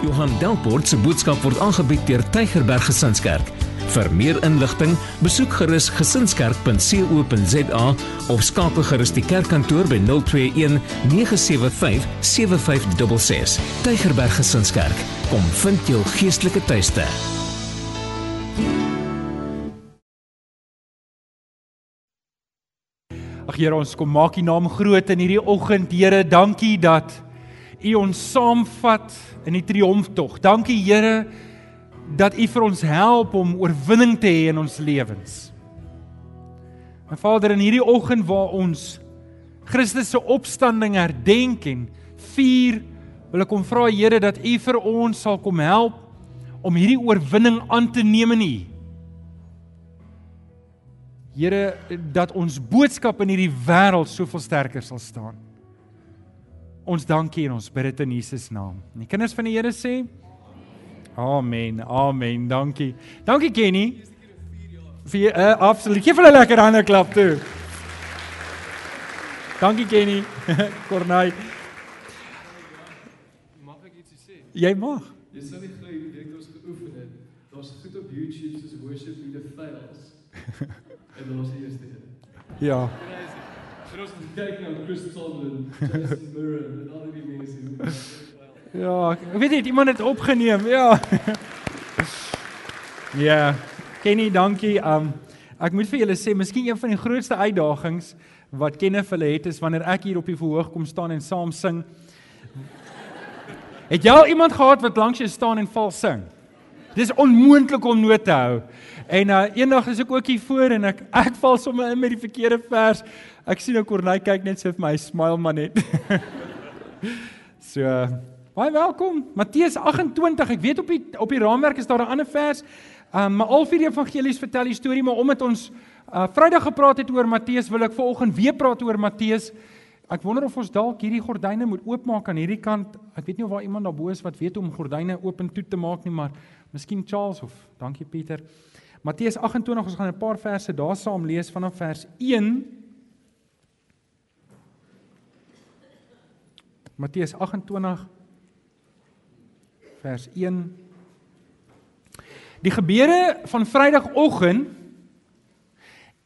Johan Delport se boodskap word aangebied deur Tygerberg Gesinskerk. Vir meer inligting, besoek gerus gesinskerk.co.za of skakel gerus die kerkkantoor by 021 975 7566. Tygerberg Gesinskerk, kom vind jou geestelike tuiste. Ag Here, ons kom maak U naam groot in hierdie oggend. Here, dankie dat U ons saamvat in die triomftog. Dankie Here dat U vir ons help om oorwinning te hê in ons lewens. My Vader, in hierdie oggend waar ons Christus se opstanding herdenk en vier, wil ek kom vra Here dat U vir ons sal kom help om hierdie oorwinning aan te neem in U. Here dat ons boodskap in hierdie wêreld soveel sterker sal staan. Ons dankie en ons bid dit in Jesus naam. En die kinders van die Here sê Amen. Amen. Dankie. Dankie Kenny. Vir uh, absoluut. Geef hulle 'n lekker hande klap toe. Dankie Kenny. Cornay. Mag ek ietsie sê? Jy mag. Jy sal nie glo hoe dit ons geoefen het. Daar's goed op YouTube soos worship me the fails. en dit was die eerste een. Ja. Ons het kyk na Chris Tomlin, Jason Murray en al die mense. Ja, ek weet nie iemand het opgeneem. Ja. Ja. Kenny, dankie. Um ek moet vir julle sê, miskien een van die grootste uitdagings wat Kenneth hulle het is wanneer ek hier op die verhoog kom staan en saam sing. Het jy al iemand gehad wat langs jou staan en val sing? Dis onmoontlik om noot te hou. En uh eendag is ek ook hier voor en ek ek val sommer in met die verkeerde vers. Ek sien ou Corneil kyk net so vir my, smile maar net. so baie welkom. Matteus 28. Ek weet op die op die raamwerk is daar 'n ander vers. Um maar al vier evangelies vertel die storie, maar omdat ons uh Vrydag gepraat het oor Matteus, wil ek vanoggend weer praat oor Matteus. Ek wonder of ons dalk hierdie gordyne moet oopmaak aan hierdie kant. Ek weet nie of daar iemand daar bo is wat weet hoe om gordyne oop en toe te maak nie, maar miskien Charles of dankie Pieter. Matteus 28, ons gaan 'n paar verse daar saam lees vanaf vers 1. Matteus 28 vers 1 Die gebeure van Vrydagoggend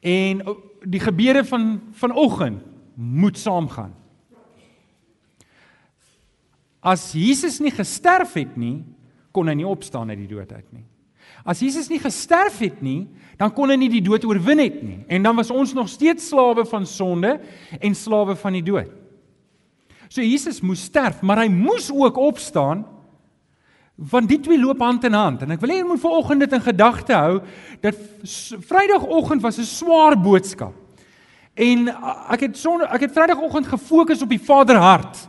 en die gebeure van vanoggend moet saamgaan. As Jesus nie gesterf het nie, kon hy nie opstaan uit die dood uit nie. As Jesus nie gesterf het nie, dan kon hy nie die dood oorwin het nie. En dan was ons nog steeds slawe van sonde en slawe van die dood. So Jesus moes sterf, maar hy moes ook opstaan want die twee loop hand in hand. En ek wil hê jy moet vanoggend dit in gedagte hou dat Vrydagoggend was 'n swaar boodskap. En ek het son ek het Vrydagoggend gefokus op die Vaderhart.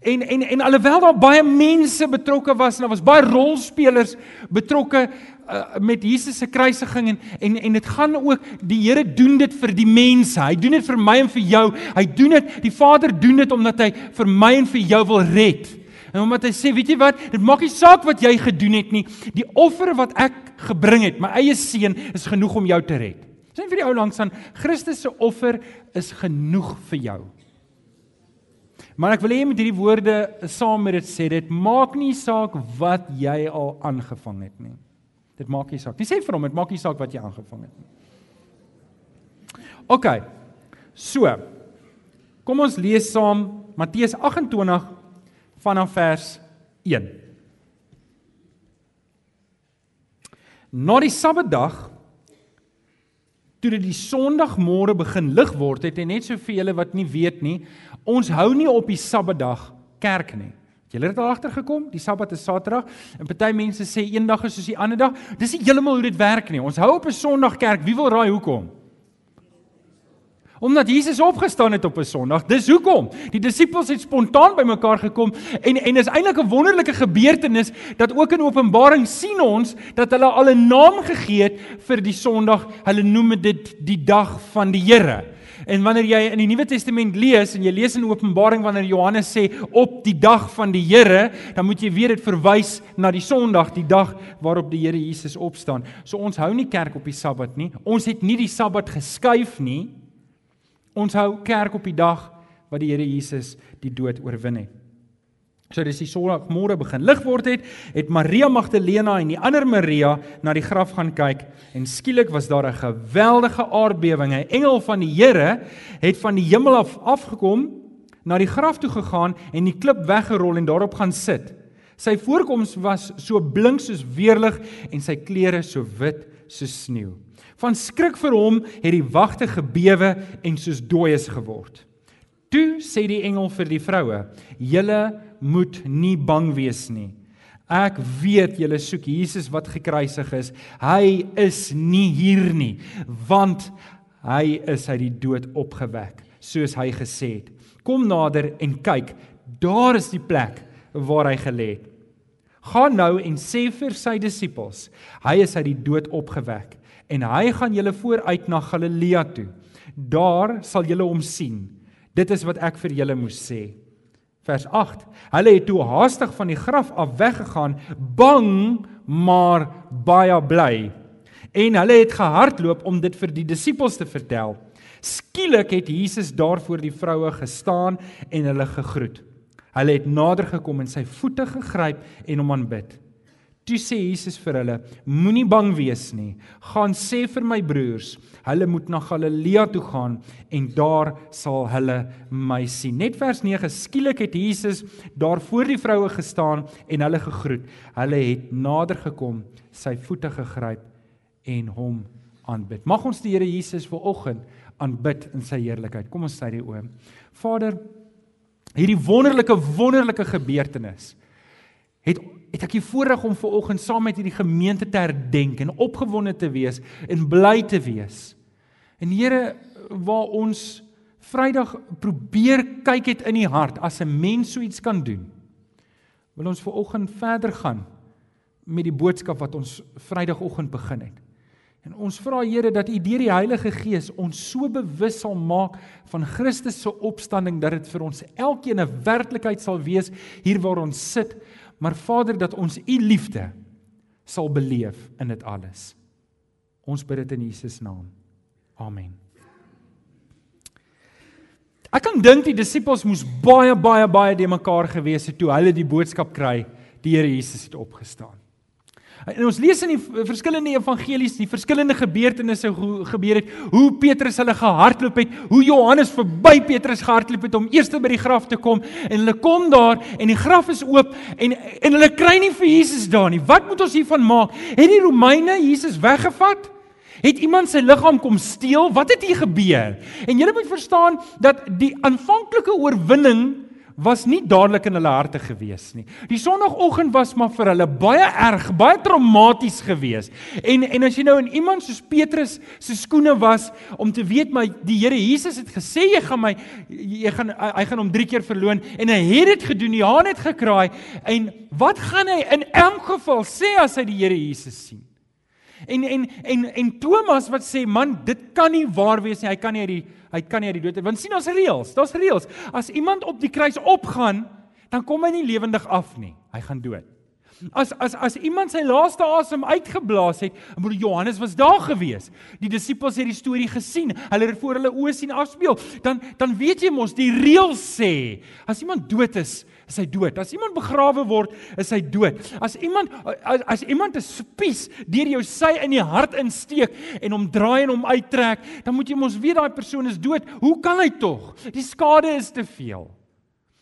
En en en alhoewel daar baie mense betrokke was en daar was baie rolspelers betrokke uh, met Jesus se kruisiging en en en dit gaan ook die Here doen dit vir die mense. Hy doen dit vir my en vir jou. Hy doen dit, die Vader doen dit omdat hy vir my en vir jou wil red. En omdat hy sê, weet jy wat, dit maak nie saak wat jy gedoen het nie. Die offer wat ek gebring het, my eie seun, is genoeg om jou te red. Sien vir die ou langs aan, Christus se offer is genoeg vir jou. Maar ek wil hê jy moet hierdie woorde saam met dit sê. Dit maak nie saak wat jy al aangevang het nie. Dit maak nie saak. Jy sê vir hom, dit maak nie saak wat jy aangevang het nie. OK. So. Kom ons lees saam Matteus 28 vanaf vers 1. Na die Sabbatdag toe dit die Sondagmôre begin lig word, het hy net so vir julle wat nie weet nie, ons hou nie op die Sabbatdag kerk nie. Het julle dit al agtergekom? Die Sabbat is Saterdag en party mense sê een dag is soos die ander dag. Dis nie heeltemal hoe dit werk nie. Ons hou op 'n Sondag kerk. Wie wil raai hoekom? Omdat Jesus opgestaan het op 'n Sondag. Dis hoekom. Die disippels het spontaan bymekaar gekom en en is eintlik 'n wonderlike gebeurtenis dat ook in Openbaring sien ons dat hulle al 'n naam gegee het vir die Sondag. Hulle noem dit die dag van die Here. En wanneer jy in die Nuwe Testament lees en jy lees in Openbaring wanneer Johannes sê op die dag van die Here, dan moet jy weet dit verwys na die Sondag, die dag waarop die Here Jesus opstaan. So ons hou nie kerk op die Sabbat nie. Ons het nie die Sabbat geskuif nie. Ons hou kerk op die dag wat die Here Jesus die dood oorwin het. So dis die Sondagmôre begin lig word het, het Maria Magdalena en die ander Maria na die graf gaan kyk en skielik was daar 'n geweldige aardbewing. 'n Engel van die Here het van die hemel af afgekom, na die graf toe gegaan en die klip weggerol en daarop gaan sit. Sy voorkoms was so blink soos weerlig en sy klere so wit soos sneeu. Van skrik vir hom het die wagte gebewe en soos dooies geword. Toe sê die engel vir die vroue: "Julle moet nie bang wees nie. Ek weet julle soek Jesus wat gekruisig is. Hy is nie hier nie, want hy is uit die dood opgewek, soos hy gesê het. Kom nader en kyk, daar is die plek waar hy gelê het. Gaan nou en sê vir sy disippels, hy is uit die dood opgewek en hy gaan julle vooruit na Galilea toe. Daar sal julle hom sien. Dit is wat ek vir julle moes sê. Vers 8. Hulle het toe haastig van die graf af weggegaan, bang maar baie bly. En hulle het gehardloop om dit vir die disippels te vertel. Skielik het Jesus daar voor die vroue gestaan en hulle gegroet. Hulle het nader gekom en sy voete gegryp en hom aanbid. Toe sê Jesus vir hulle: Moenie bang wees nie. Gaan sê vir my broers, hulle moet na Galilea toe gaan en daar sal hulle my sien. Net vers 9. Skielik het Jesus daar voor die vroue gestaan en hulle gegroet. Hulle het nader gekom, sy voete gegryp en hom aanbid. Mag ons die Here Jesus vanoggend aanbid in sy heerlikheid. Kom ons sê die oom. Vader, hierdie wonderlike wonderlike gebeurtenis het het ek die voorreg om ver oggend saam met hierdie gemeente te herdenk en opgewonde te wees en bly te wees. En Here, waar ons Vrydag probeer kyk het in die hart as 'n mens so iets kan doen. Wil ons ver oggend verder gaan met die boodskap wat ons Vrydagoggend begin het. En ons vra Here dat U deur die Heilige Gees ons so bewus sal maak van Christus se opstanding dat dit vir ons elkeen 'n werklikheid sal wees hier waar ons sit maar Vader dat ons u liefde sal beleef in dit alles. Ons bid dit in Jesus naam. Amen. Ek kan dink die disippels moes baie baie baie de mekaar gewees het toe hulle die boodskap kry die Here Jesus het opgestaan. En ons lees in die verskillende evangelies die verskillende gebeurtenisse hoe gebeur het, hoe Petrus hulle gehardloop het, hoe Johannes verby Petrus gehardloop het om eers by die graf te kom en hulle kom daar en die graf is oop en en hulle kry nie vir Jesus daar nie. Wat moet ons hiervan maak? Het die Romeine Jesus weggevat? Het iemand sy liggaam kom steel? Wat het hier gebeur? En julle moet verstaan dat die aanvanklike oorwinning was nie dadelik in hulle harte gewees nie. Die sonoggend was maar vir hulle baie erg, baie traumaties gewees. En en as jy nou in iemand soos Petrus se skoene was om te weet my die Here Jesus het gesê jy gaan my jy gaan hy gaan hom 3 keer verloon en hy het dit gedoen. Die haan het gekraai en wat gaan hy in elk geval sê as hy die Here Jesus sien? En en en en Thomas wat sê man dit kan nie waar wees nie. Hy kan nie uit die hy kan nie uit die dood uit. Want sien ons reëls. Daar's reëls. As iemand op die kruis opgaan, dan kom hy nie lewendig af nie. Hy gaan dood. As as as iemand sy laaste asem uitgeblaas het, moet Johannes was daar gewees. Die disippels het die storie gesien. Hulle het voor hulle oë sien afspeel. Dan dan weet jy mos die reël sê, as iemand dood is, is hy dood. As iemand begrawe word, is hy dood. As iemand as, as iemand 'n spies deur jou sy in die hart insteek en hom draai en hom uittrek, dan moet jy mos weet daai persoon is dood. Hoe kan hy tog? Die skade is te veel.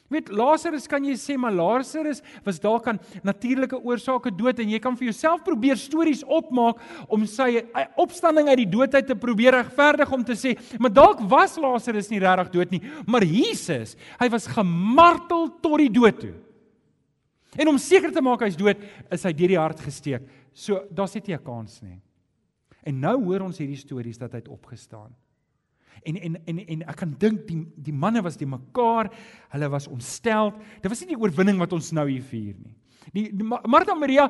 Weet Lazarus kan jy sê maar Lazarus was dalk aan natuurlike oorsake dood en jy kan vir jouself probeer stories opmaak om sy eh, opstanding uit die dood uit te probeer regverdig om te sê maar dalk was Lazarus nie regtig dood nie maar Jesus hy was gemartel tot die dood toe. En om seker te maak hy's dood is hy deur die hart gesteek. So daar's net nie 'n kans nie. En nou hoor ons hierdie stories dat hy het opgestaan. En en en en ek kan dink die die manne was die mekaar, hulle was ontstel. Dit was nie die oorwinning wat ons nou hier vier nie. Die, die Martha Maria,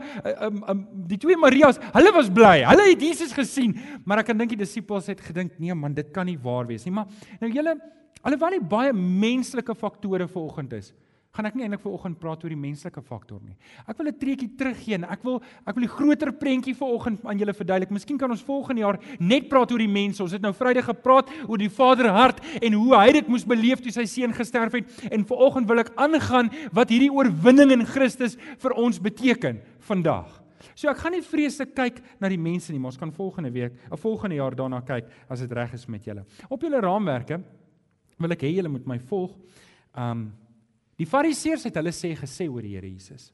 um, um, die twee Marias, hulle was bly. Hulle het Jesus gesien, maar ek kan dink die disippels het gedink, nee man, dit kan nie waar wees nie. Maar nou julle, alhoewel die baie menslike faktore vanoggend is, gaan ek nie eintlik vanoggend praat oor die menslike faktor nie. Ek wil 'n treukie teruggee en ek wil ek wil die groter prentjie vanoggend aan julle verduidelik. Miskien kan ons volgende jaar net praat oor die mense. Ons het nou Vrydag gepraat oor die Vaderhart en hoe hy dit moes beleef toe sy seun gesterf het en vanoggend wil ek aangaan wat hierdie oorwinning in Christus vir ons beteken vandag. So ek gaan nie vreeslik kyk na die mense nie, maar ons kan volgende week, of volgende jaar daarna kyk as dit reg is met julle. Op julle raamwerke wil ek hê julle moet my volg. Um Die Fariseërs het hulle sê gesê oor die Here Jesus.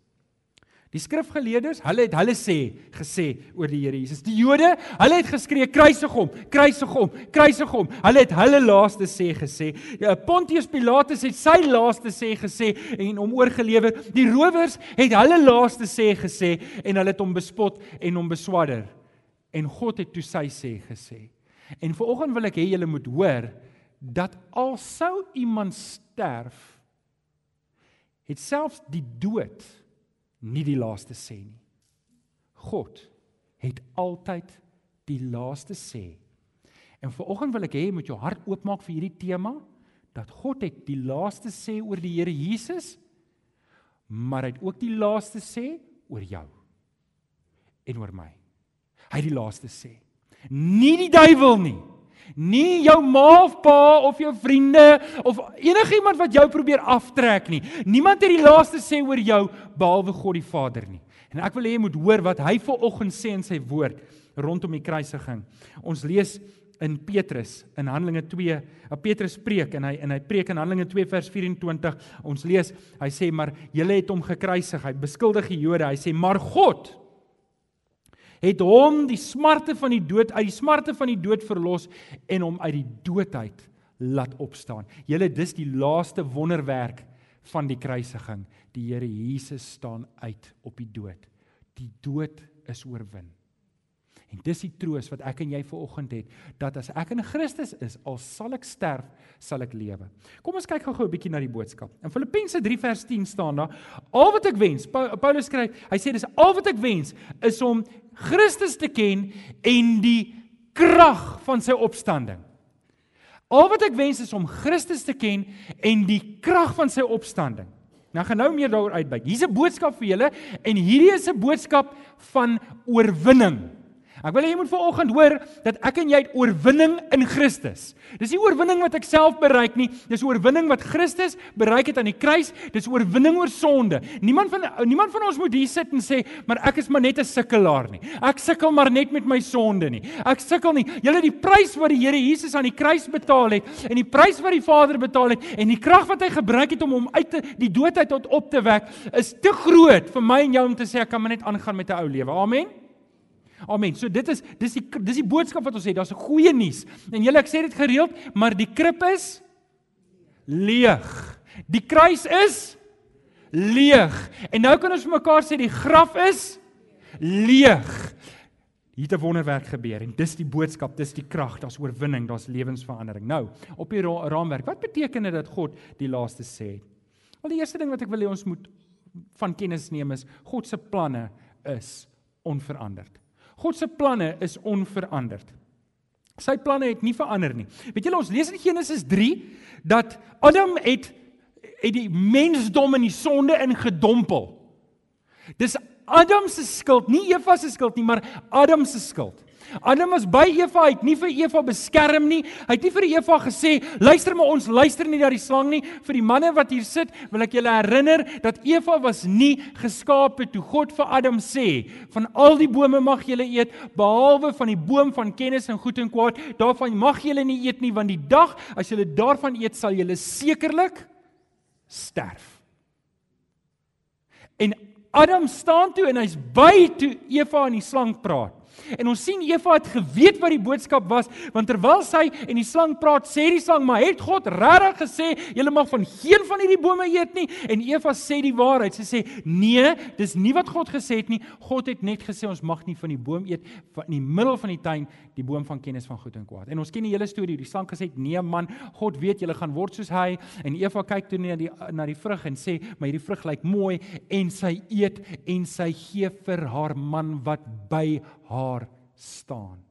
Die skrifgeleerdes, hulle het hulle sê gesê oor die Here Jesus. Die Jode, hulle het geskree kruisig hom, kruisig hom, kruisig hom. Hulle het hulle laaste sê gesê. Ja, Pontius Pilatus het sy laaste sê gesê en hom oorgelewer. Die rowers het hulle laaste sê gesê en hulle het hom bespot en hom beswadder. En God het toe sy sê gesê. En vanoggend wil ek hê julle moet hoor dat al sou iemand sterf het selfs die dood nie die laaste sê nie. God het altyd die laaste sê. En vanoggend wil ek hê jy moet jou hart oopmaak vir hierdie tema dat God het die laaste sê oor die Here Jesus, maar hy het ook die laaste sê oor jou en oor my. Hy het die laaste sê. Nie die duiwel nie. Nie jou ma of pa of jou vriende of enigiemand wat jou probeer aftrek nie. Niemand het die laaste sê oor jou behalwe God die Vader nie. En ek wil hê jy moet hoor wat hy vooroggend sê in sy woord rondom die kruisiging. Ons lees in Petrus in Handelinge 2, 'n Petrus preek en hy en hy preek in Handelinge 2 vers 24. Ons lees, hy sê maar julle het hom gekruisig. Hy beskuldig die Jode. Hy sê maar God het hom die smarte van die dood uit die smarte van die dood verlos en hom uit die dood uit laat opstaan. Julle dis die laaste wonderwerk van die kruisiging. Die Here Jesus staan uit op die dood. Die dood is oorwin. En dis die troos wat ek en jy vanoggend het dat as ek in Christus is, al sal ek sterf, sal ek lewe. Kom ons kyk gou-gou 'n bietjie na die boodskap. In Filippense 3 vers 10 staan daar: Al wat ek wens, Paulus skryf, hy sê dis al wat ek wens is om Christus te ken en die krag van sy opstanding. Al wat ek wens is om Christus te ken en die krag van sy opstanding. Nou gaan nou meer daaroor uitbuit. Hier's 'n boodskap vir julle en hierdie is 'n boodskap van oorwinning. Ek wil hê jy moet vanoggend hoor dat ek en jy het oorwinning in Christus. Dis nie oorwinning wat ek self bereik nie, dis oorwinning wat Christus bereik het aan die kruis. Dis oorwinning oor sonde. Niemand van niemand van ons moet hier sit en sê, "Maar ek is maar net 'n sukkelaar nie. Ek sukkel maar net met my sonde nie. Ek sukkel nie." Julle die prys wat die Here Jesus aan die kruis betaal het en die prys wat die Vader betaal het en die krag wat hy gebruik het om hom uit te, die dood uit tot op te wek, is te groot vir my en jou om te sê ek kan maar net aangaan met 'n ou lewe. Amen. Amen. So dit is dis die dis die boodskap wat ons het. Daar's 'n goeie nuus. En julle ek sê dit gereeld, maar die krib is leeg. Die kruis is leeg. En nou kan ons vir mekaar sê die graf is leeg. Hier het 'n wonderwerk gebeur en dis die boodskap, dis die krag, daar's oorwinning, daar's lewensverandering. Nou, op die ra raamwerk, wat beteken dit dat God die laaste sê? Wel die eerste ding wat ek wil hê ons moet van kennis neem is God se planne is onveranderd. God se planne is onveranderd. Sy planne het nie verander nie. Weet julle ons lees in Genesis 3 dat Adam het het die mensdom in die sonde ingedompel. Dis Adam se skuld, nie Eva se skuld nie, maar Adam se skuld. Adam was by Eva, hy het nie vir Eva beskerm nie. Hy het nie vir Eva gesê, "Luister maar ons luister nie na die slang nie." Vir die manne wat hier sit, wil ek julle herinner dat Eva was nie geskape toe God vir Adam sê, "Van al die bome mag julle eet, behalwe van die boom van kennis en goed en kwaad. Daarvan mag julle nie eet nie, want die dag as julle daarvan eet, sal julle sekerlik sterf." En Adam staan toe en hy's by toe Eva en die slang praat. En ons sien Eva het geweet wat die boodskap was, want terwyl sy en die slang praat, sê die slang, "Maar het God regtig gesê julle mag van geen van hierdie bome eet nie?" En Eva sê die waarheid. Sy sê, "Nee, dis nie wat God gesê het nie. God het net gesê ons mag nie van die boom eet in die middel van die tuin, die boom van kennis van goed en kwaad." En ons ken die hele storie. Die slang gesê, "Nee man, God weet julle gaan word soos hy." En Eva kyk toe na die na die vrug en sê, "Maar hierdie vrug lyk mooi." En sy eet en sy gee vir haar man wat by haar staan.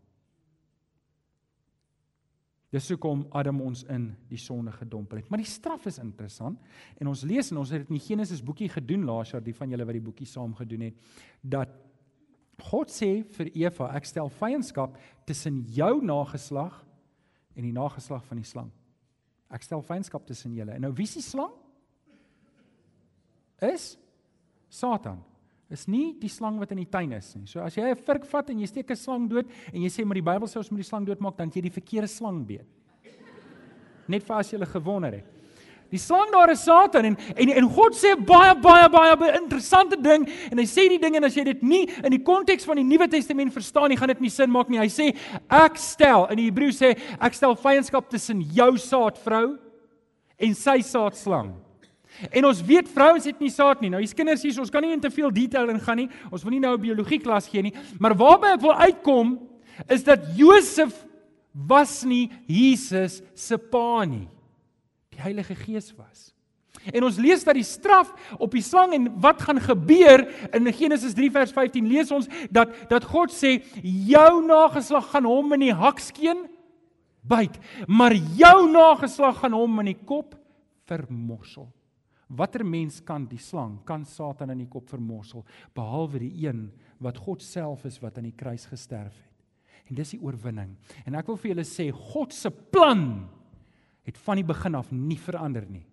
Dis hoekom Adam ons in die sonde gedompel het. Maar die straf is interessant en ons lees en ons het dit in die Genesis boekie gedoen laas jaar, die van julle wat die boekie saam gedoen het, dat God sê vir Eva, ek stel vyandskap tussen jou nageslag en die nageslag van die slang. Ek stel vyandskap tussen julle. En nou wie is die slang? Is Satan. Is nie die slang wat in die tuin is nie. So as jy 'n vurk vat en jy steek 'n slang dood en jy sê maar die Bybel sê ons moet die slang doodmaak, dan jy die verkeerde slang beet. Net vir as jy gewonder het. Die slang daar is Satan en en en God sê baie baie baie interessante ding en hy sê die ding en as jy dit nie in die konteks van die Nuwe Testament verstaan nie, gaan dit nie sin maak nie. Hy sê ek stel in die Hebreë sê ek stel vyandskap tussen jou saad vrou en sy saad slang. En ons weet vrouens het nie saad nie. Nou hier's kinders hier, ons kan nie in te veel detail ingaan nie. Ons wil nie nou 'n biologie klas gee nie, maar waarby ek wil uitkom is dat Josef was nie Jesus se pa nie die Heilige Gees was. En ons lees dat die straf op die slang en wat gaan gebeur in Genesis 3 vers 15 lees ons dat dat God sê jou nageslag gaan hom in die hakskeen byt, maar jou nageslag gaan hom in die kop vermorsel. Watter mens kan die slang, kan Satan in die kop vermorsel behalwe die een wat God self is wat aan die kruis gesterf het. En dis die oorwinning. En ek wil vir julle sê God se plan het van die begin af nie verander nie.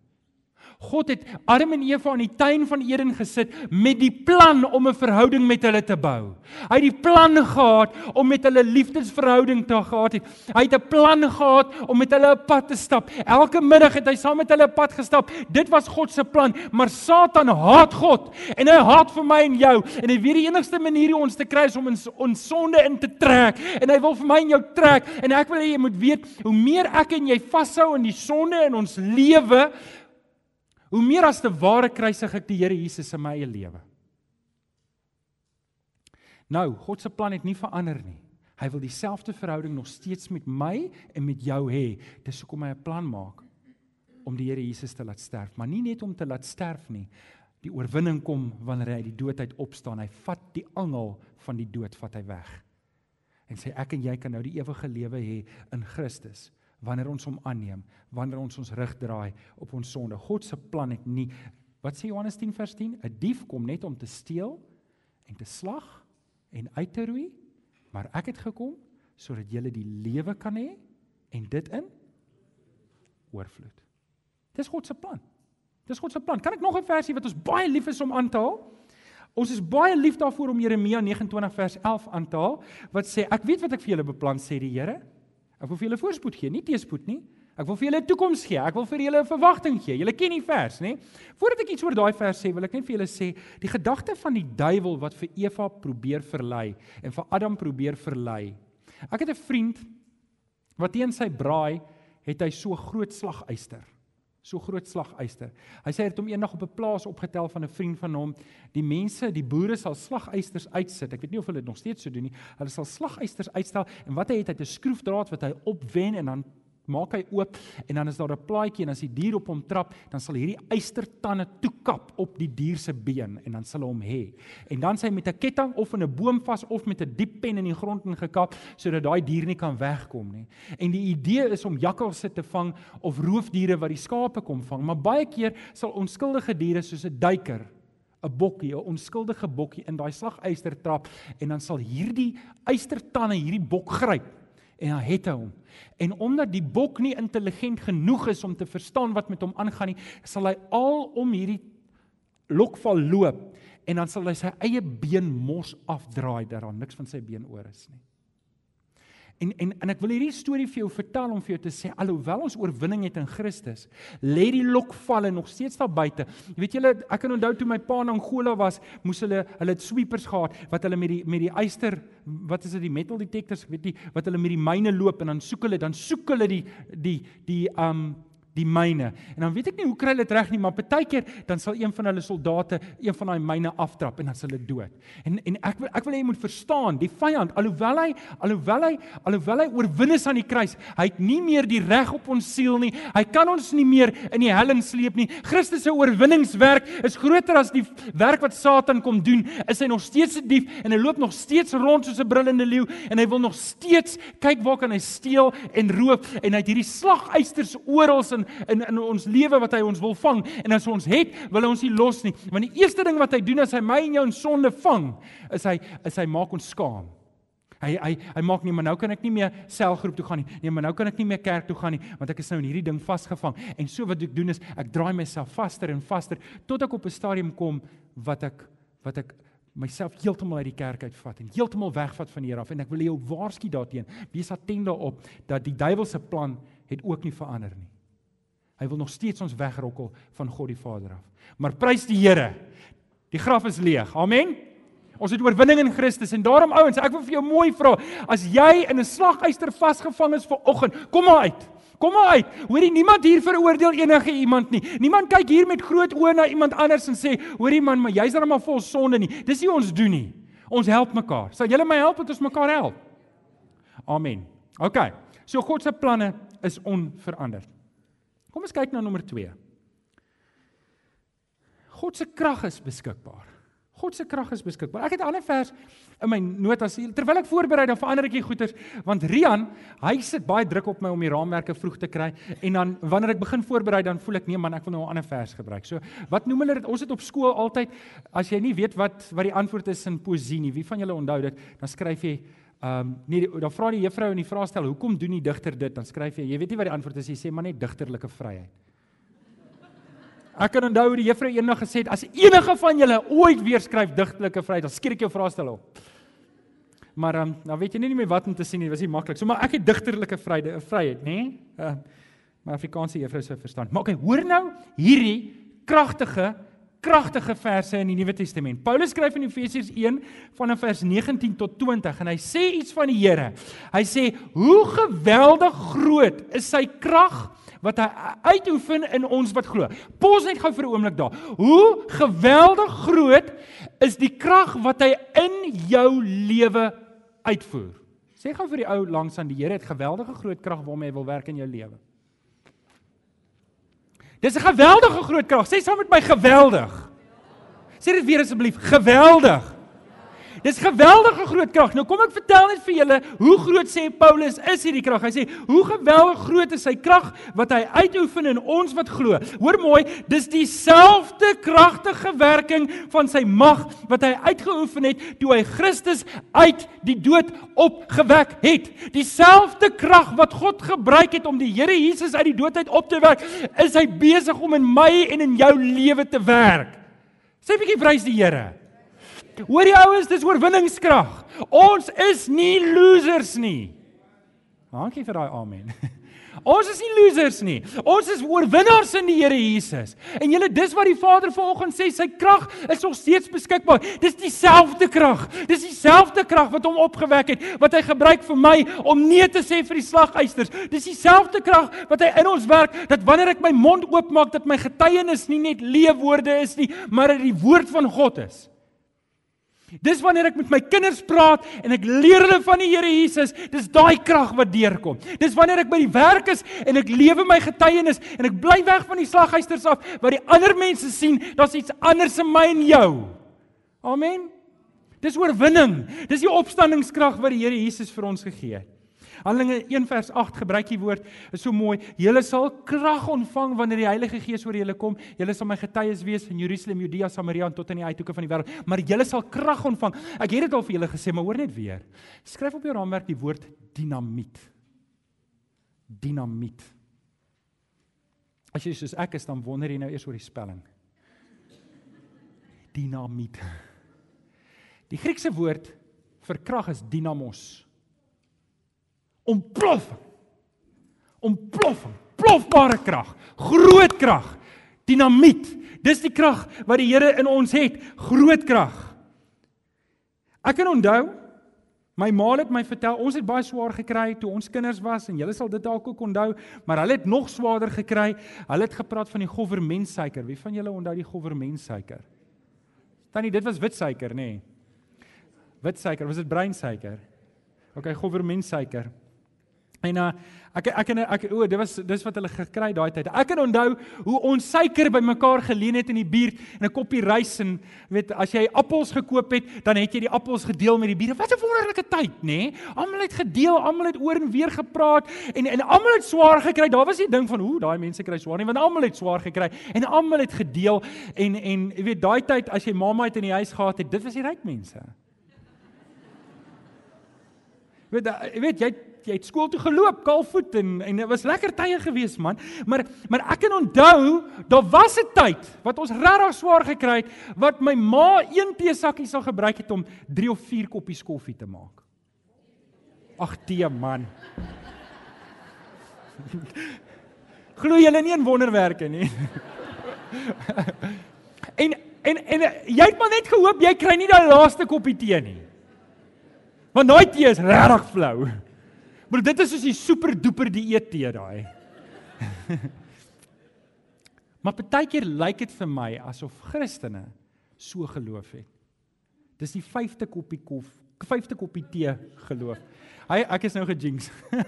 God het Adam en Eva in die tuin van Eden gesit met die plan om 'n verhouding met hulle te bou. Hy het die plan gehad om met hulle liefdesverhouding te gehad het. Hy het 'n plan gehad om met hulle 'n pad te stap. Elke middag het hy saam met hulle 'n pad gestap. Dit was God se plan, maar Satan haat God en hy haat vir my en jou. En hy weet die enigste manier hoe ons te kry is om ons ons sonde in te trek. En hy wil vir my en jou trek. En ek wil hê jy moet weet, hoe meer ek en jy vashou in die sonde in ons lewe, Hoe meer as te ware kruisig ek die Here Jesus in my eie lewe. Nou, God se plan het nie verander nie. Hy wil dieselfde verhouding nog steeds met my en met jou hê. Dis hoekom hy 'n plan maak om die Here Jesus te laat sterf, maar nie net om te laat sterf nie. Die oorwinning kom wanneer hy uit die dood uit opstaan. Hy vat die angel van die dood vat hy weg. En sê ek en jy kan nou die ewige lewe hê in Christus wanneer ons hom aanneem, wanneer ons ons rug draai op ons sonde. God se plan het nie Wat sê Johannes 10 vers 10? 'n Dief kom net om te steel en te slag en uit te roei, maar ek het gekom sodat jy die lewe kan hê en dit in oorvloed. Dis God se plan. Dis God se plan. Kan ek nog 'n versie wat ons baie lief is om aan te haal? Ons is baie lief daarvoor om Jeremia 29 vers 11 aan te haal wat sê ek weet wat ek vir julle beplan sê die Here. Ek wil vir julle voorspoed gee, nie teëspoed nie. Ek wil vir julle 'n toekoms gee. Ek wil vir julle 'n verwagting gee. Julle ken die vers, nê? Voordat ek iets oor daai vers sê, wil ek net vir julle sê, die gedagte van die duiwel wat vir Eva probeer verlei en vir Adam probeer verlei. Ek het 'n vriend wat teen sy braai het hy so groot slaguister so groot slaguister. Hy sê hy het hom eendag op 'n plaas opgetel van 'n vriend van hom. Die mense, die boere sal slaguisters uitsit. Ek weet nie of hulle dit nog steeds so doen nie. Hulle sal slaguisters uitstel en wat hy het, hy het 'n skroefdraad wat hy opwen en dan maak hy oop en dan is daar 'n plaatjie en as die dier op hom trap, dan sal hierdie eystertande toekap op die dier se been en dan sal hom hê. En dan sy met 'n ketting of in 'n boom vas of met 'n diep pen in die grond ingekap sodat daai dier nie kan wegkom nie. En die idee is om jakkalse te vang of roofdiere wat die skape kom vang, maar baie keer sal onskuldige diere soos 'n duiker 'n bokkie, 'n onskuldige bokkie in daai slagyster trap en dan sal hierdie eystertande hierdie bok gryp en dan het hy hom. En omdat die bok nie intelligent genoeg is om te verstaan wat met hom aangaan nie, sal hy al om hierdie lokval loop en dan sal hy sy eie been mos afdraai dat daar niks van sy been oor is nie. En en en ek wil hierdie storie vir jou vertel om vir jou te sê alhoewel ons oorwinning het in Christus, lê die lokvalle nog steeds daar buite. Jy weet julle, ek kan onthou toe my pa in Angola was, moes hulle hulle het sweepers gehad wat hulle met die met die eyster, wat is dit die metal detectors, ek weet nie, wat hulle met die myne loop en dan soek hulle dan soek hulle die die die um die myne. En dan weet ek nie hoe kry hulle dit reg nie, maar partykeer dan sal een van hulle soldate een van daai myne aftrap en dan sal hulle dood. En en ek wil ek wil hê jy moet verstaan, die vyand, alhoewel hy alhoewel hy alhoewel hy oorwin is aan die kruis, hy het nie meer die reg op ons siel nie. Hy kan ons nie meer in die hel sleep nie. Christus se oorwinningswerk is groter as die werk wat Satan kom doen. Is hy nog steeds 'n dief en hy loop nog steeds rond soos 'n brullende leeu en hy wil nog steeds kyk waar kan hy steel en roof en hy het hierdie slagysters oral in in in ons lewe wat hy ons wil vang. En as ons het wil hy ons nie los nie. Want die eerste ding wat hy doen as hy my en jou in sonde vang is hy is hy maak ons skaam. Hy hy hy maak nie maar nou kan ek nie meer selgroep toe gaan nie. Nee maar nou kan ek nie meer kerk toe gaan nie want ek is nou in hierdie ding vasgevang. En so wat ek doen is ek draai myself vaster en vaster tot ek op 'n stadium kom wat ek wat ek myself heeltemal uit die kerk uitvat en heeltemal wegvat van hier af. En ek wil jou waarsku daarteen. Wees attent daarop dat die duiwelse plan het ook nie verander nie Hy wil nog steeds ons wegrokkel van God die Vader af. Maar prys die Here. Die graf is leeg. Amen. Ons het oorwinning in Christus en daarom ouens, ek wil vir jou mooi vra, as jy in 'n slagyster vasgevang is vir oggend, kom maar uit. Kom maar uit. Hoorie, niemand hier veroordeel enige iemand nie. Niemand kyk hier met groot oë na iemand anders en sê, "Hoorie man, maar jy's dan maar vol sonde nie." Dis nie ons doen nie. Ons help mekaar. Sal julle my help dat ons mekaar help? Amen. OK. So God se planne is onveranderd. Kom ons kyk na nommer 2. God se krag is beskikbaar. God se krag is beskikbaar. Ek het 'n ander vers in my notas terwyl ek voorberei dan verander ek die goeters want Rian, hy sit baie druk op my om die raamwerke vroeg te kry en dan wanneer ek begin voorberei dan voel ek nee man, ek wil nou 'n ander vers gebruik. So, wat noem hulle dit? Ons het op skool altyd as jy nie weet wat wat die antwoord is in poesie nie. Wie van julle onthou dit? Dan skryf jy Ehm um, nee, dan vra die juffrou in die vraestel, "Hoekom doen die digter dit?" Dan skryf jy, jy weet nie wat die antwoord is, jy sê maar net digterlike vryheid. Ek kan onthou die juffrou eendag gesê het, "As enige van julle ooit weer skryf digterlike vryheid, dan skiet ek jou vraestel op." Maar ehm um, nou weet jy nie meer wat om te sê nie, was nie maklik. So maar ek het digterlike vryheid, vryheid, nê? Nee? Uh, maar Afrikaanse juffrou sou verstaan. Maar okay, hoor nou hierdie kragtige kragtige verse in die Nuwe Testament. Paulus skryf in Efesiërs 1 vanaf vers 19 tot 20 en hy sê iets van die Here. Hy sê hoe geweldig groot is sy krag wat hy uitoefen in ons wat glo. Pos net gou vir 'n oomblik daar. Hoe geweldig groot is die krag wat hy in jou lewe uitvoer. Sê gou vir die ou langs aan die Here het geweldige groot krag waarmee hy wil werk in jou lewe. Dis 'n geweldige groot krag. Sê saam met my geweldig. Sê dit weer asseblief, geweldig. Dis geweldige groot krag. Nou kom ek vertel net vir julle hoe groot sê Paulus is hierdie krag. Hy sê hoe geweldig groot is sy krag wat hy uitoefen in ons wat glo. Hoor mooi, dis dieselfde kragtige werking van sy mag wat hy uitgeoefen het toe hy Christus uit die dood opgewek het. Dieselfde krag wat God gebruik het om die Here Jesus uit die dood uit op te wek, is hy besig om in my en in jou lewe te werk. Sê 'n bietjie prys die Here. Hoor die ouens, dis oorwinningskrag. Ons is nie losers nie. Dankie vir daai amen. Ons is nie losers nie. Ons is oorwinnaars in die Here Jesus. En julle dis wat die Vader vanoggend sê, sy krag is nog steeds beskikbaar. Dis dieselfde krag. Dis dieselfde krag wat hom opgewek het, wat hy gebruik vir my om nee te sê vir die slagysters. Dis dieselfde krag wat hy in ons werk dat wanneer ek my mond oopmaak dat my getuienis nie net leefwoorde is nie, maar dit die woord van God is. Dis wanneer ek met my kinders praat en ek leer hulle van die Here Jesus, dis daai krag wat deurkom. Dis wanneer ek by die werk is en ek lewe my getuienis en ek bly weg van die slaghuisters af waar die ander mense sien daar's iets anders in my en jou. Amen. Dis oorwinning. Dis die opstandingskrag wat die Here Jesus vir ons gegee het. Handelinge 1 vers 8 gebruik hier woord is so mooi. Julle sal krag ontvang wanneer die Heilige Gees oor julle kom. Julle sal my getuies wees in Jerusalem, Judea, Samaria en tot aan die uithoeke van die wêreld. Maar julle sal krag ontvang. Ek het dit al vir julle gesê, maar hoor net weer. Skryf op jou raamwerk die woord dinamiet. Dinamiet. As jy soos ek is, dan wonder jy nou eers oor die spelling. Dinamiet. Die Griekse woord vir krag is dynamos ontploffing. Ontploffing, plofbare krag, groot krag, dinamiet. Dis die krag wat die Here in ons het, groot krag. Ek kan onthou My ma het my vertel, ons het baie swaar gekry toe ons kinders was en julle sal dit dalk ook onthou, maar hulle het nog swaarder gekry. Hulle het gepraat van die governmentsuiker. Wie van julle onthou die governmentsuiker? Tannie, dit was wit suiker, nê? Nee. Wit suiker, was dit bruin suiker? OK, governmentsuiker. En uh, ek ek en ek o, dit was dis wat hulle gekry daai tyd. Ek kan onthou hoe ons suiker bymekaar geleen het in die buurt en 'n koppie rys en weet as jy appels gekoop het, dan het jy die appels gedeel met die bure. Wat 'n wonderlike tyd, nê? Nee? Almal het gedeel, almal het oor en weer gepraat en en almal het swaar gekry. Daar was nie ding van hoe daai mense kry swaar nie, want almal het swaar gekry en almal het gedeel en en jy weet daai tyd as jy mamma het in die huis gehad het, dit was die ryk mense. Weet jy weet jy jy het skool toe geloop kaalvoet en en dit was lekker tye gewees man. Maar maar ek kan onthou, daar was 'n tyd wat ons regtig swaar gekry het wat my ma een teesakkie sal gebruik het om 3 of 4 koppies koffie te maak. Ag tee man. Glo julle nie in wonderwerke nie. en en en jy het maar net gehoop jy kry nie daai laaste koppie tee nie. Want daai tee is regtig flou. Maar dit is soos die super duper dieet tee daai. maar partykeer lyk dit vir my asof Christene so geloof het. Dis die 5de koppie kof, 5de koppie tee geloof. Hy ek is nou gejinx.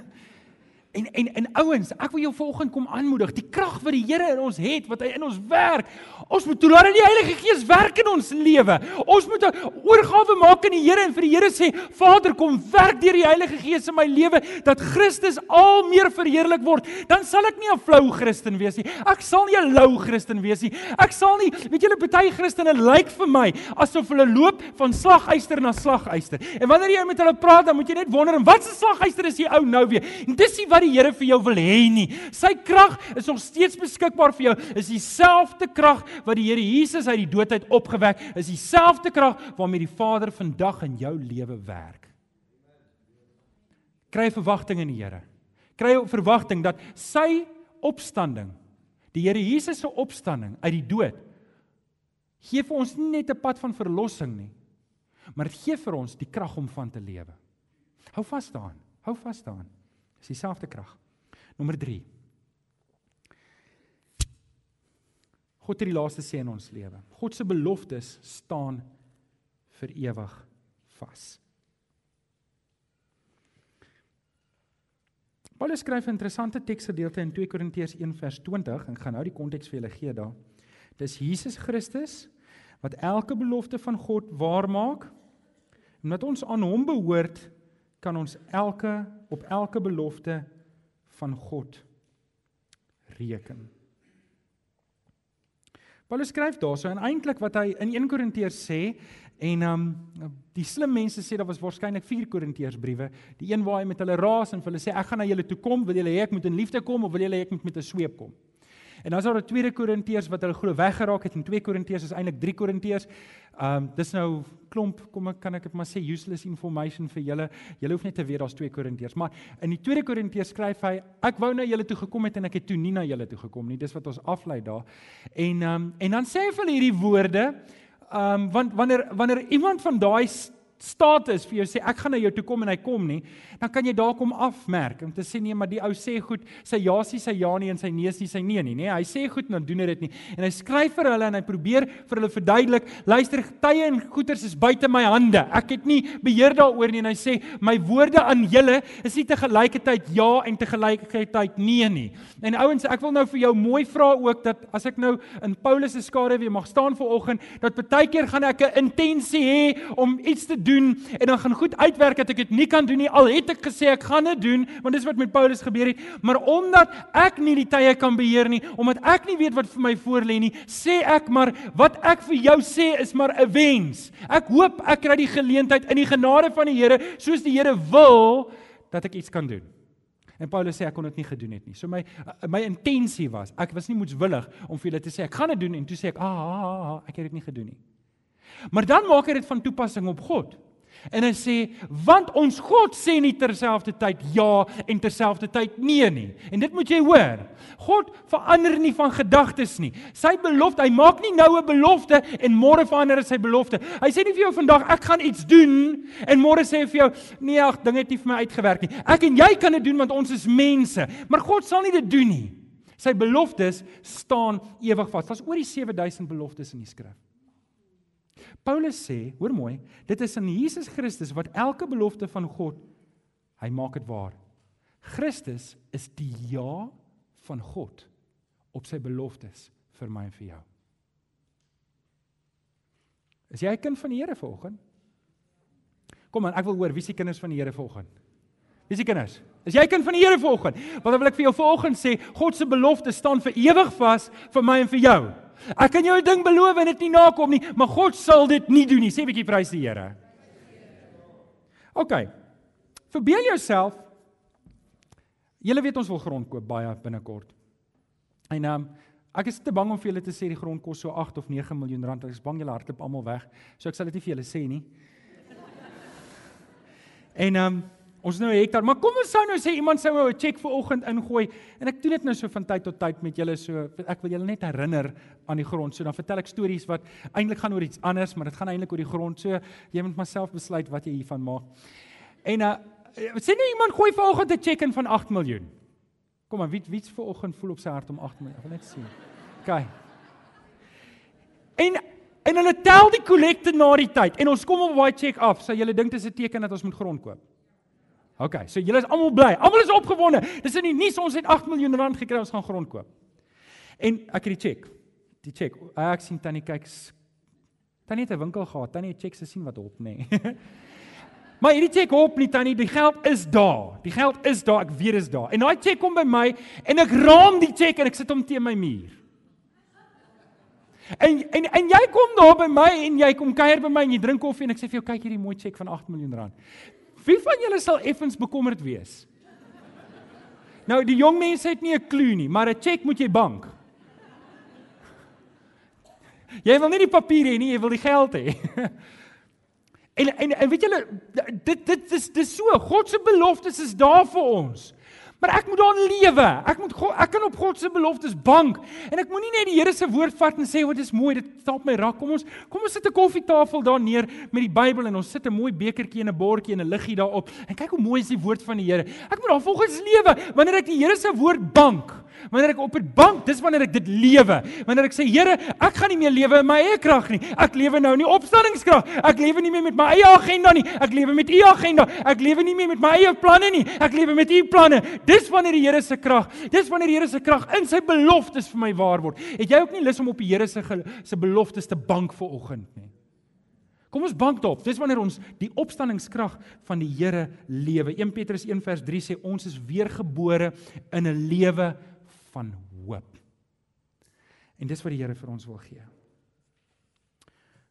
En en en ouens, ek wil jou vanoggend kom aanmoedig. Die krag wat die Here in ons het, wat hy in ons werk. Ons moet toelaat dat die Heilige Gees werk in ons lewe. Ons moet 'n oorgawe maak aan die Here en vir die Here sê, Vader, kom werk deur die Heilige Gees in my lewe dat Christus al meer verheerlik word. Dan sal ek nie 'n flou Christen wees nie. Ek sal nie 'n lou Christen wees nie. Ek sal nie, weet julle, baie Christene lyk vir my asof hulle loop van slaguister na slaguister. En wanneer jy met hulle praat, dan moet jy net wonder, wat 'n slaguister is die ou nou weer? En dis die die Here vir jou wil hê nie. Sy krag is nog steeds beskikbaar vir jou. Is dieselfde krag wat die Here Jesus uit die dood uit opgewek, is dieselfde krag waarmee die Vader vandag in jou lewe werk. Kry verwagting in die Here. Kry verwagting dat sy opstanding, die Here Jesus se opstanding uit die dood gee vir ons nie net 'n pad van verlossing nie, maar dit gee vir ons die krag om van te lewe. Hou vas daaraan. Hou vas daaraan. Dis dieselfde krag. Nommer 3. God het die laaste sê in ons lewe. God se beloftes staan vir ewig vas. Paulus skryf 'n interessante teksgedeelte in 2 Korintiërs 1 vers 20 en gaan nou die konteks vir julle gee daar. Dis Jesus Christus wat elke belofte van God waar maak wat ons aan hom behoort kan ons elke op elke belofte van God reken. Paulus skryf daarso en eintlik wat hy in 1 Korintiërs sê en um die slim mense sê daar was waarskynlik 4 Korintiërs briewe, die een waar hy met hulle raas en hulle sê ek gaan na julle toe kom, wil julle hê ek moet in liefde kom of wil julle hê ek moet met 'n sweep kom? En dan is daar 'n tweede Korintiërs wat hulle glo weggeraak het en 2 Korintiërs is eintlik 3 Korintiërs. Ehm um, dis nou klomp kom ek kan ek dit maar sê useless information vir julle. Julle hoef net te weet daar's 2 Korintiërs, maar in die tweede Korintiërs skryf hy ek wou na julle toe gekom het en ek het toe nie na julle toe gekom nie. Dis wat ons aflei daar. En ehm um, en dan sê hy vir hierdie woorde ehm um, want wanneer wanneer iemand van daai status vir jou sê ek gaan na jou toe kom en hy kom nie, dan kan jy daar kom afmerk om te sê nee, maar die ou sê goed, sy ja is sy ja nie en sy nee is nie sy nee nie, nê? Hy sê goed en dan doen hy dit nie. En hy skryf vir hulle en hy probeer vir hulle verduidelik, luister, tye en goeders is buite my hande. Ek het nie beheer daaroor nie en hy sê my woorde aan julle is nie te gelykheid ja en te gelykheid nee nie. En ouens, ek wil nou vir jou mooi vra ook dat as ek nou in Paulus se skare weer mag staan vir oggend, dat baie keer gaan ek 'n intensie hê om iets te doen doen en dan gaan goed uitwerk dat ek dit nie kan doen nie al het ek gesê ek gaan dit doen want dis wat met Paulus gebeur het maar omdat ek nie die tye kan beheer nie omdat ek nie weet wat vir my voorlê nie sê ek maar wat ek vir jou sê is maar 'n wens ek hoop ek kry die geleentheid in die genade van die Here soos die Here wil dat ek iets kan doen En Paulus sê ek kon dit nie gedoen het nie. So my my intensie was, ek was nie moetswillig om vir julle te sê ek gaan dit doen en toe sê ek, "Ah, ah, ah ek het dit nie gedoen nie." Maar dan maak hy dit van toepassing op God. En hy sê, want ons God sê nie terselfdertyd ja en terselfdertyd nee nie. En dit moet jy hoor. God verander nie van gedagtes nie. Sy belofte, hy maak nie nou 'n belofte en môre verander hy sy belofte. Hy sê nie vir jou vandag ek gaan iets doen en môre sê hy vir jou nee, ag, dinge het nie vir my uitgewerk nie. Ek en jy kan dit doen want ons is mense, maar God sal nie dit doen nie. Sy beloftes staan ewig vas. Daar's oor die 7000 beloftes in die skrif. Paulus sê, hoor mooi, dit is in Jesus Christus wat elke belofte van God hy maak dit waar. Christus is die ja van God op sy beloftes vir my en vir jou. Is jy 'n kind van die Here vanoggend? Kom aan, ek wil hoor wie se kinders van die Here vanoggend. Wie se kinders? Is jy 'n kind van die Here vanoggend? Want dan wil ek vir jou vanoggend sê, God se beloftes staan vir ewig vas vir my en vir jou. Ek kan jou 'n ding beloof en dit nie nakom nie, maar God sal dit nie doen nie. Sê 'n bietjie prys die Here. OK. Verbeel jouself. Julle weet ons wil grond koop baie binnekort. En ehm um, ek is te bang om vir julle te sê die grond kos so 8 of 9 miljoen rand. Ek is bang julle hardloop almal weg. So ek sal dit nie vir julle sê nie. En ehm um, Ons nou 'n hektaar, maar kom ons sou nou sê iemand sou 'n cheque vir oggend ingooi en ek doen dit nou so van tyd tot tyd met julle so ek wil julle net herinner aan die grond. So dan vertel ek stories wat eintlik gaan oor iets anders, maar dit gaan eintlik oor die grond. So jy moet maar self besluit wat jy hiervan maak. En uh sê nou iemand gooi vir oggend 'n cheque in van 8 miljoen. Kom maar, wie wie vir oggend voel op sy hart om 8 miljoen? Ek wil net sien. OK. En en hulle tel die kollekte na die tyd en ons kom op daai cheque af. Sou julle dink dit is 'n teken dat ons moet grond koop? OK, so julle is almal bly. Almal is opgewonde. Dis in die nuus ons het 8 miljoen rand gekry ons gaan grond koop. En ek het die cheque. Die cheque. Ek sien tannie kyk. Tannie het 'n winkel gehad. Tannie het checks gesien wat op nê. Nee. maar hierdie cheque op nie tannie, die geld is daar. Die geld is daar. Ek weet dit is daar. En daai cheque kom by my en ek raam die cheque en ek sit hom teen my muur. En en en jy kom daar by my en jy kom kuier by my en jy drink koffie en ek sê vir jou kyk hierdie mooi cheque van 8 miljoen rand. Wie van julle sal effens bekommerd wees? Nou die jong mense het nie 'n klou nie, maar 'n cheque moet jy bank. Jy wil nie die papier hê nie, jy wil die geld hê. En en, en weet julle dit dit is dis so God se beloftes is daar vir ons. Maar ek moet daarin lewe. Ek moet God, ek kan op God se beloftes bank. En ek moenie net die Here se woord vat en sê wat is mooi, dit staan op my rak. Kom ons kom ons sit 'n koffietafel daar neer met die Bybel en ons sit 'n mooi bekertjie en 'n bordjie en 'n liggie daarop. En kyk hoe mooi is die woord van die Here. Ek moet daar volgens lewe wanneer ek die Here se woord bank. Wanneer ek op 'n bank, dis wanneer ek dit lewe. Wanneer ek sê Here, ek gaan nie meer lewe in my eie krag nie. Ek lewe nou in die opstandingskrag. Ek lewe nie meer met my eie agenda nie. Ek lewe met u agenda. Ek lewe nie meer met my eie planne nie. Ek lewe met u planne. Dis wanneer die Here se krag, dis wanneer die Here se krag in sy beloftes vir my waar word. Het jy ook nie lus om op die Here se se beloftes te bank vir oggend nie? Kom ons bank daarop. Dis wanneer ons die opstandingskrag van die Here lewe. 1 Petrus 1 vers 3 sê ons is weergebore in 'n lewe van hoop. En dis wat die Here vir ons wil gee.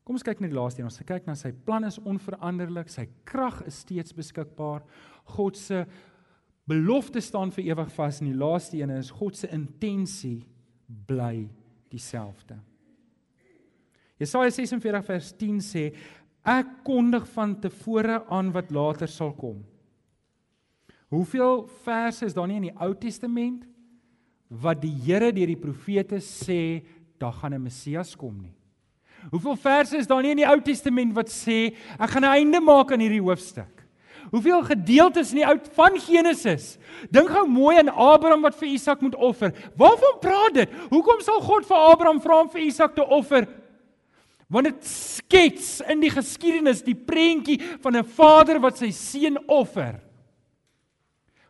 Kom ons kyk na die laaste een. Ons kyk na sy plan is onveranderlik, sy krag is steeds beskikbaar. God se belofte staan vir ewig vas en die laaste een is God se intensie bly dieselfde. Jesaja 46 vers 10 sê ek kondig van tevore aan wat later sal kom. Hoeveel verse is daar nie in die Ou Testament wat die Here deur die profete sê daar gaan 'n Messias kom nie. Hoeveel verse is daar nie in die Ou Testament wat sê ek gaan 'n einde maak aan hierdie hoofstuk? Hoeveel gedeeltes in die Ou van Genesis? Dink gou mooi aan Abraham wat vir Isak moet offer. Waarvan praat dit? Hoekom sal God vir Abraham vra om vir Isak te offer? Want dit skets in die geskiedenis die prentjie van 'n vader wat sy seun offer.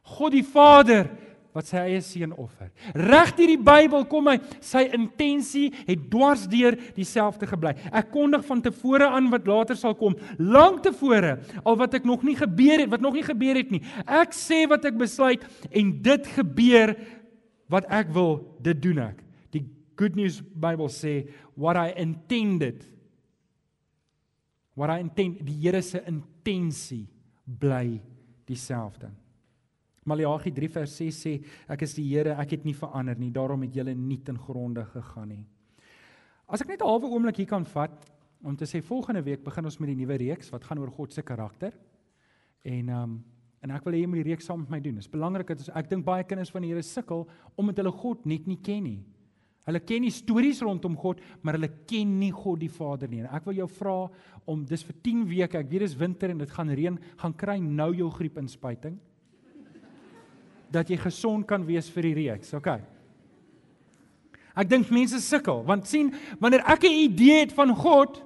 God die Vader wat sy eie seun offer. Reg deur die Bybel kom hy, sy intensie het dwars deur dieselfde gebly. Ek kondig van tevore aan wat later sal kom, lank tevore, al wat ek nog nie gebeur het, wat nog nie gebeur het nie. Ek sê wat ek besluit en dit gebeur wat ek wil, dit doen ek. Die Good News Bybel sê what I intended what I intend die Here se intensie bly dieselfde. Maleagi 3 vers 6 sê ek is die Here, ek het nie verander nie, daarom het julle nie ten gronde gegaan nie. As ek net 'n halwe oomblik hier kan vat om te sê volgende week begin ons met die nuwe reeks wat gaan oor God se karakter. En ehm um, en ek wil hê jy moet die reeks saam met my doen. Dit is belangrik dat ek dink baie kinders van die Here sukkel omdat hulle God net nie ken nie. Hulle ken die stories rondom God, maar hulle ken nie God die Vader nie. En ek wil jou vra om dis vir 10 weke, ek weet dis winter en dit gaan reën, gaan kry nou jou griepinspuiting dat jy gesond kan wees vir die reeks. OK. Ek dink mense sukkel want sien wanneer ek 'n idee het van God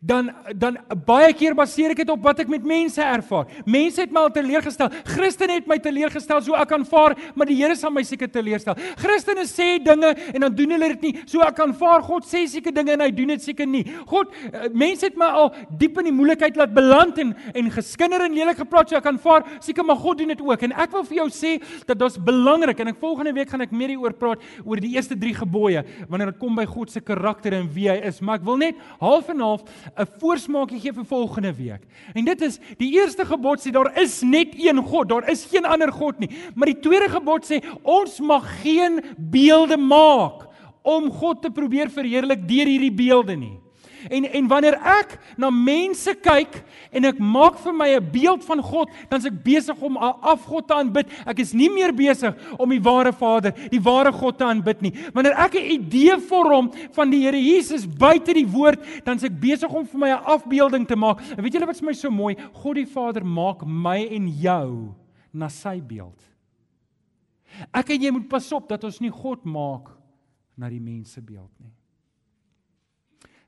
dan dan baie keer baseer ek dit op wat ek met mense ervaar. Mense het my al teleurgestel. Christene het my teleurgestel so ek aanvaar, maar die Here sal my seker teleurstel. Christene sê dinge en dan doen hulle dit nie. So ek aanvaar God sê seker dinge en hy doen dit seker nie. God eh, mense het my al diep in die moeilikheid laat beland en en geskinder en lelik gepraat so ek aanvaar seker maar God doen dit ook. En ek wil vir jou sê dat dit is belangrik en ek volgende week gaan ek meer hieroor praat oor die eerste 3 gebooie wanneer dit kom by God se karakter en wie hy is. Maar ek wil net half en half 'n voorsmaakie gee vir volgende week. En dit is die eerste gebod sê daar is net een God, daar is geen ander God nie. Maar die tweede gebod sê ons mag geen beelde maak om God te probeer verheerlik deur hierdie beelde nie. En en wanneer ek na mense kyk en ek maak vir my 'n beeld van God, dan is ek besig om 'n afgod te aanbid. Ek is nie meer besig om die ware Vader, die ware God te aanbid nie. Wanneer ek 'n idee vorm van die Here Jesus buite die woord, dan is ek besig om vir my 'n afbeelding te maak. En weet julle wat vir my so mooi? God die Vader maak my en jou na sy beeld. Ek en jy moet pas op dat ons nie God maak na die mense beeld nie.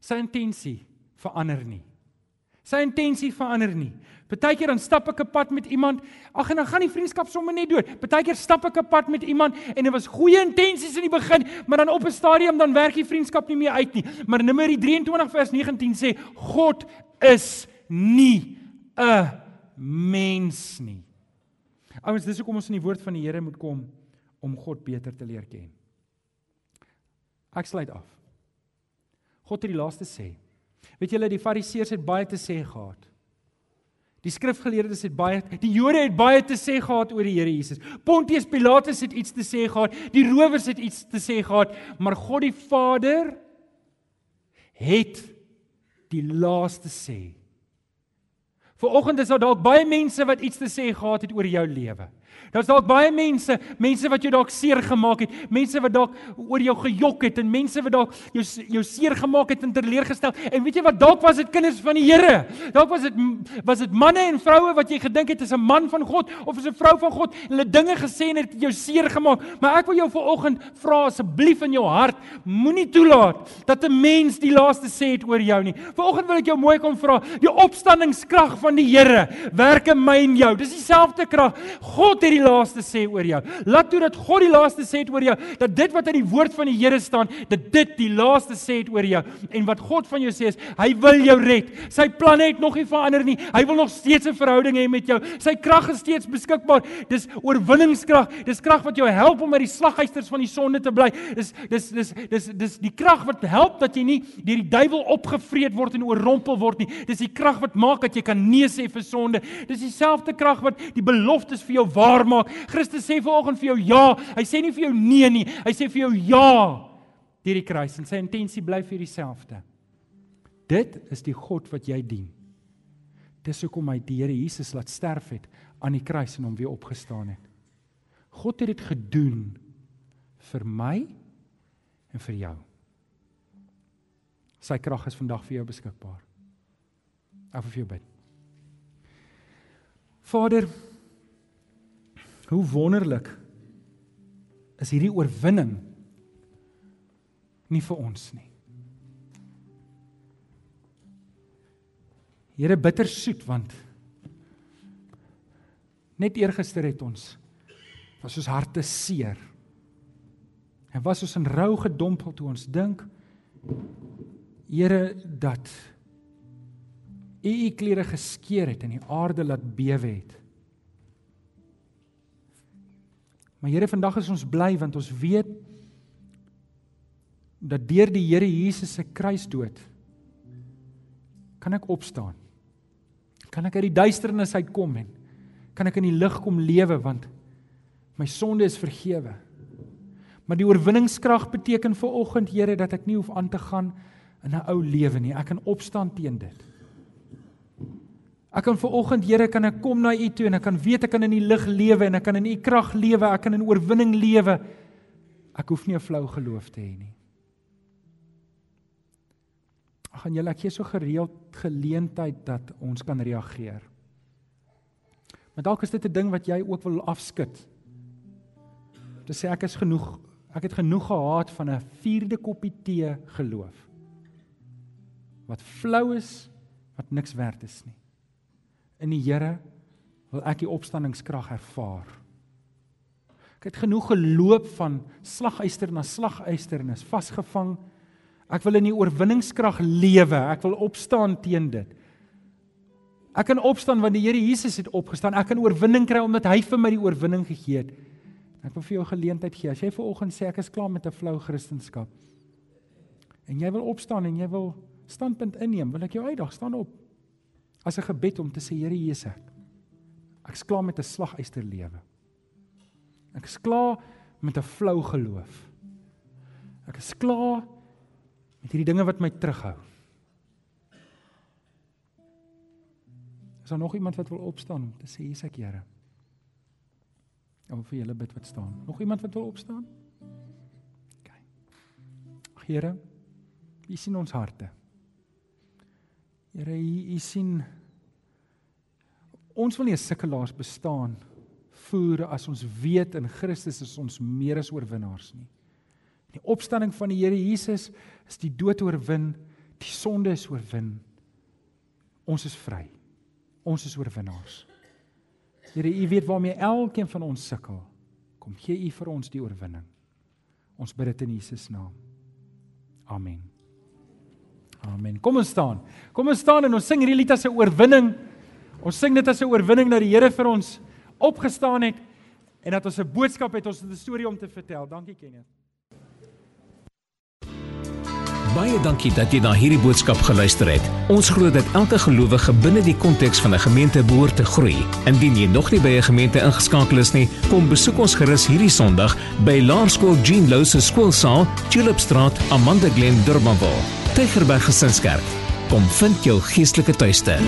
Sy intensie verander nie. Sy intensie verander nie. Partykeer dan stap ek 'n pad met iemand, ag en dan gaan die vriendskap sommer net dood. Partykeer stap ek 'n pad met iemand en dit was goeie intensies in die begin, maar dan op 'n stadium dan werk die vriendskap nie meer uit nie. Maar Numeri 23 vers 19 sê God is nie 'n mens nie. Ouens, dis hoekom ons in die woord van die Here moet kom om God beter te leer ken. Ek sluit af. God het die laaste sê. Weet julle die fariseërs het baie te sê gehad. Die skrifgeleerdes het baie die Jode het baie te sê gehad oor die Here Jesus. Pontius Pilatus het iets te sê gehad, die rowers het iets te sê gehad, maar God die Vader het die laaste sê. Vanoggend is daar dalk baie mense wat iets te sê gehad het oor jou lewe. Daar's dalk baie mense, mense wat jou dalk seer gemaak het, mense wat dalk oor jou gejok het en mense wat dalk jou jou seer gemaak het en teleurgestel. En weet jy wat dalk was dit kinders van die Here. Dalk was dit was dit manne en vroue wat jy gedink het is 'n man van God of is 'n vrou van God en hulle dinge gesê en het jou seer gemaak. Maar ek wil jou vanoggend vra asseblief in jou hart, moenie toelaat dat 'n mens die laaste sê het oor jou nie. Vanoggend wil ek jou mooi kom vra, die opstandingskrag van die Here werk in my en jou. Dis dieselfde krag. God het die laaste sê oor jou. Laat toe dat God die laaste sê oor jou, dat dit wat in die woord van die Here staan, dat dit die laaste sê oor jou. En wat God van jou sê is, hy wil jou red. Sy planne het nog nie verander nie. Hy wil nog steeds 'n verhouding hê met jou. Sy krag is steeds beskikbaar. Dis oorwinningskrag. Dis krag wat jou help om uit die slaghuisters van die sonde te bly. Dis dis dis dis dis die krag wat help dat jy nie deur die duiwel opgevreet word en oorrompel word nie. Dis die krag wat maak dat jy kan nee sê vir sonde. Dis dieselfde krag wat die beloftes vir jou waar maak. Christus sê vanoggend vir jou ja. Hy sê nie vir jou nee nie. Hy sê vir jou ja deur die kruis en sy intensie bly vir dieselfde. Dit is die God wat jy dien. Dis hoekom hy die Here Jesus laat sterf het aan die kruis en hom weer opgestaan het. God het dit gedoen vir my en vir jou. Sy krag is vandag vir jou beskikbaar. Ek wil vir jou bid. Vader, Hoe wonderlik is hierdie oorwinning nie vir ons nie. Here bitter soet want net eergister het ons was ons harte seer. En was ons in rou gedompel toe ons dink Here dat U u klere geskeur het en die aarde laat bewe het. Maar Here, vandag is ons bly want ons weet dat deur die Here Jesus se kruisdood kan ek opstaan. Kan ek uit die duisternis uitkom en kan ek in die lig kom lewe want my sonde is vergewe. Maar die oorwinningskrag beteken vir oggend Here dat ek nie hoef aan te gaan in 'n ou lewe nie. Ek kan opstaan teen dit. Ek kan vanoggend Here kan ek kom na U toe en ek kan weet ek kan in die lig lewe en ek kan in U krag lewe, ek kan in oorwinning lewe. Ek hoef nie 'n flou geloof te hê nie. Ag gaan julle ek gee so gereeld geleentheid dat ons kan reageer. Maar dalk is dit 'n ding wat jy ook wil afskud. Te sê ek is genoeg, ek het genoeg gehad van 'n vierde koppie tee geloof. Wat flou is, wat niks werd is nie. In die Here wil ek die opstandingskrag ervaar. Ek het genoeg geloop van slaguister na slaguister en is vasgevang. Ek wil in die oorwinningskrag lewe. Ek wil opstaan teen dit. Ek kan opstaan want die Here Jesus het opgestaan. Ek kan oorwinning kry omdat hy vir my die oorwinning gegee het. Ek wil vir jou geleentheid gee. As jy ver oggend sê ek is klaar met 'n flou kristendom en jy wil opstaan en jy wil standpunt inneem, wil ek jou uitdaag, staan op. As 'n gebed om te sê Here Jesus, ek is klaar met 'n slaguister lewe. Ek is klaar met 'n flou geloof. Ek is klaar met hierdie dinge wat my terughou. Is daar nog iemand wat wil opstaan om te sê hier's ek Here? Of vir julle bid wat staan. Nog iemand wat wil opstaan? OK. Here, U sien ons harte. Here, U sien ons wil nie 'n sukkelaars bestaan voer as ons weet in Christus is ons meer as oorwinnaars nie. Die opstanding van die Here Jesus is die dood oorwin, die sonde is oorwin. Ons is vry. Ons is oorwinnaars. Here, U weet waarmee elkeen van ons sukkel. Kom gee U vir ons die oorwinning. Ons bid dit in Jesus naam. Amen. Amen. Kom ons staan. Kom ons staan en ons sing hierdie lied as 'n oorwinning. Ons sing dit as 'n oorwinning dat die Here vir ons opgestaan het en dat ons 'n boodskap het, ons het 'n storie om te vertel. Dankie Kenneth. Baie dankie dat jy na hierdie boodskap geluister het. Ons glo dat elke gelowige binne die konteks van 'n gemeente behoort te groei. Indien jy nog nie by 'n gemeente ingeskakel is nie, kom besoek ons gerus hierdie Sondag by Laerskool Jean Louw se skoolsaal, Tulipstraat, Amanda Glen, Durbanville. Tygerberg Gesinskerk. Kom vind jou geestelike tuiste.